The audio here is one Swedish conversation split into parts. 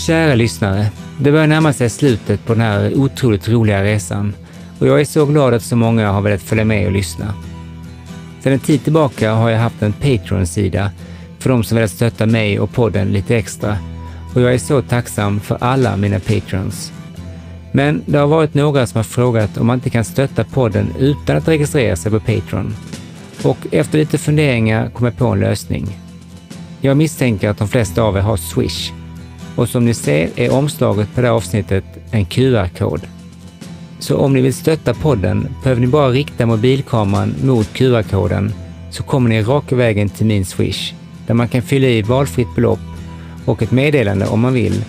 Kära lyssnare, det börjar närma sig slutet på den här otroligt roliga resan och jag är så glad att så många har velat följa med och lyssna. Sedan en tid tillbaka har jag haft en Patreon-sida för de som velat stötta mig och podden lite extra och jag är så tacksam för alla mina patrons. Men det har varit några som har frågat om man inte kan stötta podden utan att registrera sig på Patreon. Och efter lite funderingar kom jag på en lösning. Jag misstänker att de flesta av er har Swish. Och som ni ser är omslaget på det här avsnittet en QR-kod. Så om ni vill stötta podden behöver ni bara rikta mobilkameran mot QR-koden så kommer ni raka vägen till min Swish där man kan fylla i valfritt belopp och ett meddelande om man vill.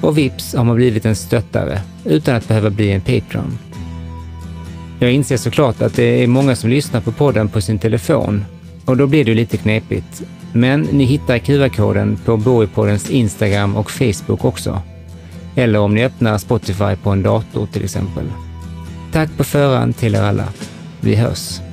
Och vips har man blivit en stöttare utan att behöva bli en Patreon. Jag inser såklart att det är många som lyssnar på podden på sin telefon och då blir det lite knepigt. Men ni hittar QR-koden på Borgpoddens Instagram och Facebook också. Eller om ni öppnar Spotify på en dator till exempel. Tack på förhand till er alla. Vi hörs!